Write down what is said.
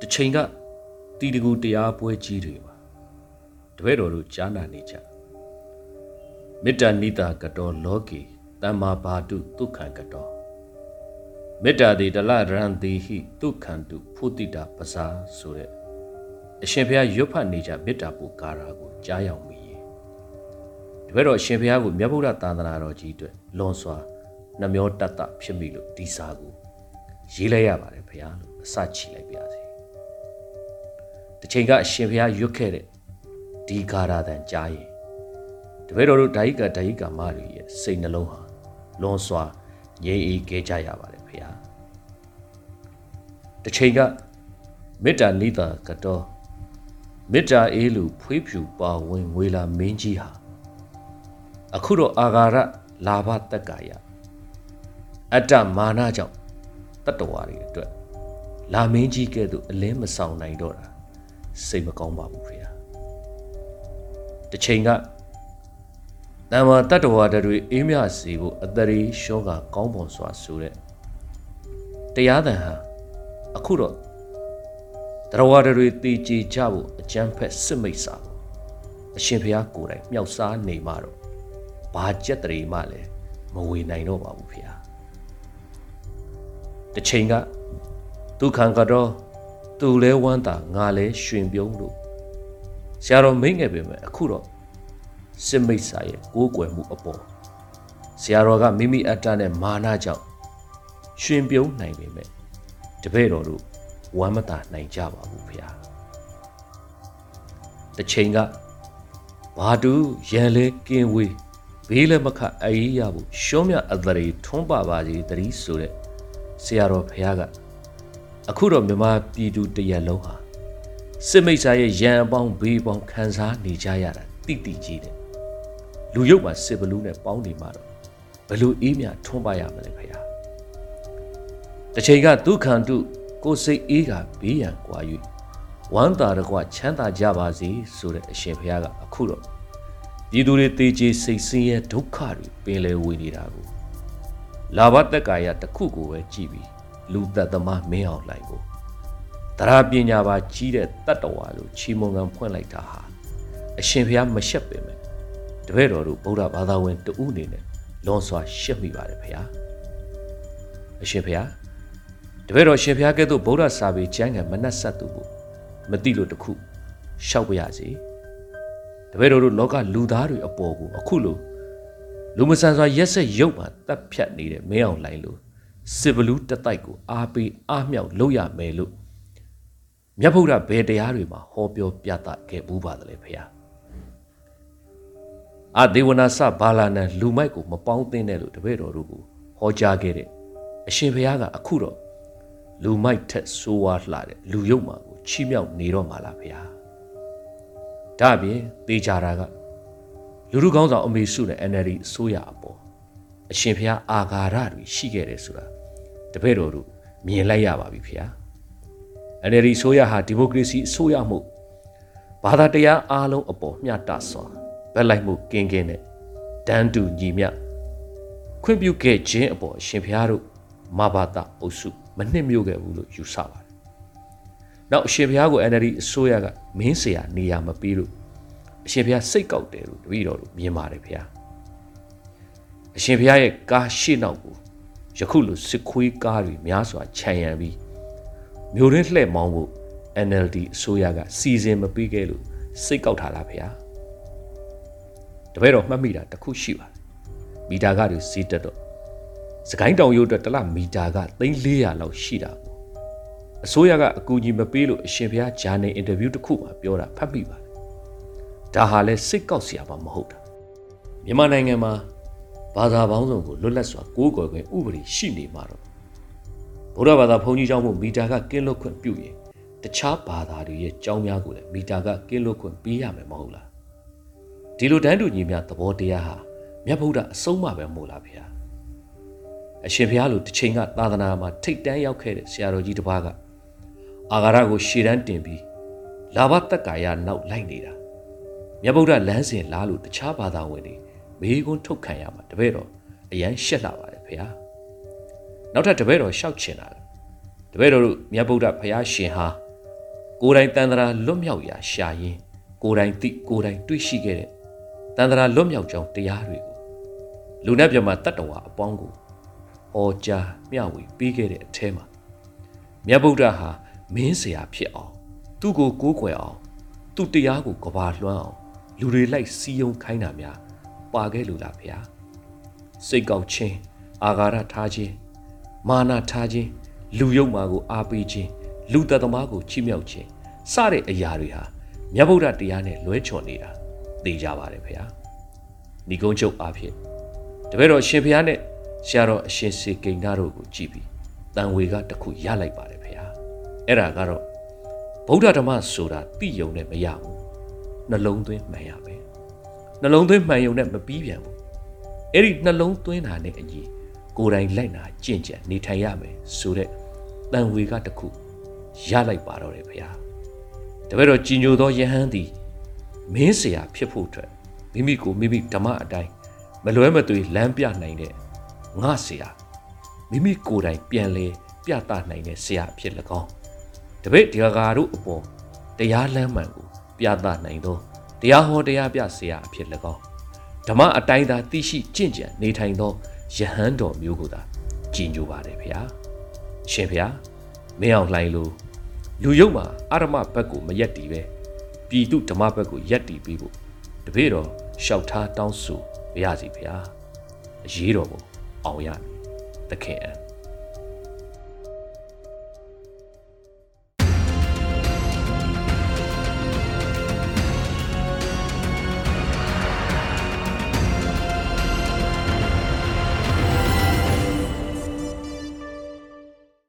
တစ်ချိန်ကတီတကူတရားပွဲကြီးတွေပါတပည့်တော်တို့ကြားနာနေကြမေတ္တာနိတာကတော်လောကီတမ္မာဘာတုဒုက္ခံကတော်မေတ္တာတိတလရံတိဟိဒုက္ခံတုဖုတိတာပဇာဆိုတဲ့အရှင်ဘုရားရွတ်ဖတ်နေကြမေတ္တာပူကာရာကိုကြားရောက်မိရဲ့တ ပည့်တော်အရှင်ဘုရားကိုမြတ်ဗုဒ္ဓသာသနာတော်ကြီးအတွက်လွန်စွာနှမျောတတ်တာဖြစ်မိလို့ဒီစာကိုရေးလိုက်ရပါတယ်ဘုရားလို့အစချီလိုက်ပါစေတစ်ချိန်ကအရှင်ဘုရားရွတ်ခဲ့တဲ့ဒီကာရာတန်ကြားရင်တပည့်တော်တို့ဓာယိကဓာယိကမတွေရဲ့စိတ်နှလုံးဟာလွန်စွာငြိမ်အေးခဲ့ကြရပါတယ်ဘုရားတစ်ချိန်ကမေတ္တာနိတာကတော့မေတ္တာအေးလူဖွေးဖြူပါဝင်ငွေလာမင်းကြီးဟာ အခုတော့အာဃာရလာဘတက္ကာယအတ္တမာနကြောင့်တတ္တဝါတွေအတွက်လာမင်းကြီးကဲ့သို့အလင်းမဆောင်နိုင်တော့တာစိတ်မကောင်းပါဘူးဖေဟာတစ်ချိန်ကတမ္မာတတ္တဝါတွေအေးမြစီဖို့အတရေရှောကကောင်းပွန်စွာဆိုတဲ့တရားသံဟာအခုတော့တရဝါတွေတည်ကြည်ကြဖို့အကျမ်းဖက်စစ်မိတ်စာပေါ့အရှင်ဘုရားကိုယ်တိုင်မြောက်စားနေမှတော့ ဘာကြက်တရေမှလည်းမဝေနိုင်တော့ပါဘူးဖေဟာတစ်ချိန်ကဒုက္ခံကတော့သူလဲဝမ်းတာငါလဲရွှင်ပြုံးလို့ဆရာတော်မိတ်ငယ်ပဲမဲ့အခုတော့စစ်မိတ်စာရဲ့ကိုးကွယ်မှုအပေါ်ဆရာတော်ကမိမိအတ္တနဲ့မာနကြောင့်ရွှင်ပြုံးနိုင်ပေမဲ့တပည့်တော်တို့ဝမ်းမသာနိုင်ကြပါဘူးဖေဟာတစ်ချိန်ကဘာတူရန်လဲကင်းဝေး ဘေးလည်းမခအေးရဘူးရှုံးမြအသရေထွန်းပါပါစီတတိဆိုတဲ့ဆရာတော်ဖះကအခုတော့မြမပြည်သူတရက်လုံးဟာစစ်မိတ်ဆာရဲ့ရန်အပေါင်းဘေးပေါင်းခံစားနေကြရတာတိတိကြီးတယ်လူရုပ်မှာစစ်ဘလူးနဲ့ပေါင်းနေမှာတော့ဘလို့အေးမြထွန်းပါရမလဲဖះတစ်ချိန်ကဒုက္ခံတုကိုယ်စိတ်အေးကဘေးရန်ကွာ၍ဝမ်းသာတကွချမ်းသာကြပါစေဆိုတဲ့အရှင်ဘုရားကအခုတော့ ပြည်သူတွေတေးကြီးစိတ်ဆင်းရဲဒုက္ခတွေပင်လယ်ဝေနေတာကိုလာဘတက်ကာယတစ်ခုကိုပဲကြည်ပြီးလူသက်သမားမင်းအောင်လိုက်ကိုတရားပညာပါကြီးတဲ့တတ္တဝါလို့ချီးမွမ်းကံဖွင့်လိုက်တာဟာအရှင်ဘုရားမရှက်ပေမဲ့တပည့်တော်တို့ဗုဒ္ဓဘာသာဝင်တဦးအနေနဲ့လွန်စွာရှက်မိပါတယ်ဘုရားအရှင်ဘုရားတပည့်တော်ရှင်ဘုရားကဲ့သို့ဗုဒ္ဓစာပေကျမ်းဂန်မနှက်ဆက်သူကိုမသိလို့တခုရှောက်ပါရစေ တပည့်တော်တို့လောကလူသားတွေအပေါ်ကိုအခုလိုလူမဆန်စွာရက်ဆက်ရုပ်မှတပ်ဖြတ်နေတဲ့မင်းအောင်လိုင်းလို့စစ်ဘလူးတတိုက်ကိုအားပေးအားမြောက်လုပ်ရမယ်လို့မြတ်ဗုဒ္ဓဘယ်တရားတွေမှာဟောပြောပြသခဲ့ဘူးပါသလဲဖေဟာအာဒေဝနာစဘာလာနံလူမိုက်ကိုမပေါင်းသင်းတဲ့လို့တပည့်တော်တို့ကိုဟောကြားခဲ့တဲ့အရှင်ဘုရားကအခုတော့လူမိုက်ထက်ဆိုးဝါးလှတဲ့လူယုတ်မာကိုချီးမြှောက်နေတော့မှာလားဖေဟာ ဒါအပြင်သေချာတာကလူလူကောင်းဆောင်အမေစုနဲ့ NLD အစိုးရအပေါ်အရှင်ဘုရားအာဃာရတွေရှိခဲ့တယ်ဆိုတာတပည့်တော်တို့မြင်လိုက်ရပါပြီဖေဟာ NLD အစိုးရဟာဒီမိုကရေစီအစိုးရမှုဘာသာတရားအားလုံးအပေါ်မျှတစွာဗက်လိုက်မှုကင်းကင်းနဲ့တန်းတူညီမျှခွင့်ပြုခဲ့ခြင်းအပေါ်အရှင်ဘုရားတို့မဘာသာအုပ်စုမနှစ်မြို့ခဲ့ဘူးလို့ယူဆပါတယ်။ နောက်အရှင်ဘုရားကို NLD အစိုးရကမင်းစရာနေရာမပေးလို့အရှင်ဘုရားစိတ်ကောက်တယ်လို့တပည့်တော်တို့မြင်ပါတယ်ဘုရား။အရှင်ဘုရားရဲ့ကားရှေ့နောက်ကိုယခုလိုစစ်ခွေးကားတွေများစွာခြံရံပြီးမျိုးရင်းလှဲ့မောင်းဖို့ NLD အစိုးရကစီစဉ်မပေးခဲ့လို့စိတ်ကောက်ထားလားဖေဟာတပည့်တော်မှတ်မိတာတစ်ခုရှိပါတယ်မီတာကတွေစီးတက်တော့စကိုင်းတောင်ရုပ်အတွက်တစ်လမီတာက3400လောက်ရှိတာပေါ့ အစိုးရကအကူအညီမပေးလို့အရှင်ဘုရားဂျာနယ်အင်တာဗျူးတစ်ခုမှာပြောတာဖတ်မိပါတယ်ဒါဟာလဲစိတ်ကောက်စရာမှမဟုတ်တာမြန်မာနိုင်ငံမှာဘာသာပေါင်းစုံကိုလွတ်လပ်စွာကိုးကွယ်ခွင့်ဥပဒေရှိနေမှာတော့ဗုဒ္ဓဘာသာဘုန်းကြီးကျောင်းမှုမီတာကကင်းလွတ်ခွင့်ပြုရင်တခြားဘာသာတွေရဲ့ကျောင်းများကိုလည်းမီတာကကင်းလွတ်ခွင့်ပေးရမယ်မဟုတ်လားဒီလိုတန်းတူညီမျှသဘောတရားဟာမြတ်ဗုဒ္ဓအဆုံးအမပဲမို့လားဗျာအရှင်ဘုရားလိုတစ်ချိန်ကသာသနာမှာထိတ်တန်းရောက်ခဲ့တဲ့ဆရာတော်ကြီးတစ်ပါးက အာဃာရကိုရှေ့တန်းတင်ပြီးလာဘတက်ကာယနောက်လိုက်နေတာမြတ်ဗုဒ္ဓလမ်းစဉ်လားလို့တခြားဘာသာဝင်တွေ မေးခွန်းထုတ်ခံရမှာတပည့်တော်အရန်ရှက်လာပါတယ်ဖေဟာနောက်ထပ်တပည့်တော်ရှောက်ချင်တာလေတပည့်တော်တို့မြတ်ဗုဒ္ဓဘုရားရှင်ဟာကိုယ်တိုင်တန်ត្រာလွတ်မြောက်ရာရှာရင်ကိုယ်တိုင်သိကိုယ်တိုင်တွေ့ရှိခဲ့တဲ့တန်ត្រာလွတ်မြောက်ကြောင်းတရားတွေကိုလူနဲ့ပြမတတ္တဝါအပေါင်းကိုဟောကြားမျှဝေပေးခဲ့တဲ့အထဲမှာမြတ်ဗုဒ္ဓဟာ မင်းဆရာဖြစ်အောင်သူ့ကိုကိုးကွယ်အောင်သူ့တရားကိုကဘာလွှမ်းအောင်လူတွေလိုက်စီယုံခိုင်းတာများပါခဲ့လို့လားဗျာစိတ်ကောက်ခြင်းအာဃာတထားခြင်းမာနထားခြင်းလူယုံမာကိုအားပေးခြင်းလူသက်သမားကိုချီးမြှောက်ခြင်းစတဲ့အရာတွေဟာမြတ်ဗုဒ္ဓတရားနဲ့လွဲချော်နေတာသိကြပါတယ်ဗျာဏီကုန်းချုပ်အားဖြင့်တပည့်တော်ရှင်ဘုရားနဲ့ဆရာတော်အရှင်စေကိန်းသားတို့ကိုကြည်ပြီးတန်ဝေကတစ်ခုရလိုက်ပါတယ်ဗျာ အဲ့ဒါကတော့ဗုဒ္ဓဓမ္မဆိုတာသိယုံနဲ့မရဘူးနှလုံးသွင်းမှန်ရပဲနှလုံးသွင်းမှန်ယုံနဲ့မပြီးပြန်ဘူးအဲ့ဒီနှလုံးသွင်းတာနဲ့အညီကိုယ်တိုင်လိုက်နာကြင့်ကြံနေထိုင်ရမယ်ဆိုတဲ့တန်ဝေကတခုရလိုက်ပါတော့တယ်ဗျာတပည့်တော်ကြည်ညိုသောယဟန်သည်မင်းဆရာဖြစ်ဖို့အတွက်မိမိကိုမိမိဓမ္မအတိုင်းမလွဲမသွေလမ်းပြနိုင်တဲ့ငါဆရာမိမိကိုယ်တိုင်ပြန်လဲပြသနိုင်တဲ့ဆရာဖြစ်၎င်း တပည့်ဒီဃာတို့အပေါ်တရားလမ်းမှန်ကိုပြသနိုင်သောတရားဟောတရားပြဆရာအဖြစ်၎င်းဓမ္မအတိုင်းသာသိရှိကျင့်ကြံနေထိုင်သောယဟန်တော်မျိုးကိုသာကြည်ညိုပါတယ်ဗျာရှင်ဗျာမင်းအောင်လှိုင်းလို့လူယုံမှာအာရမဘက်ကိုမရက်တီပဲပြည်သူဓမ္မဘက်ကိုရက်တီပြီးဖို့တပည့်တော်လျှောက်ထားတောင်းဆိုရစီဗျာအရေးတော်ကိုအောင်ရမည်သခင်အံ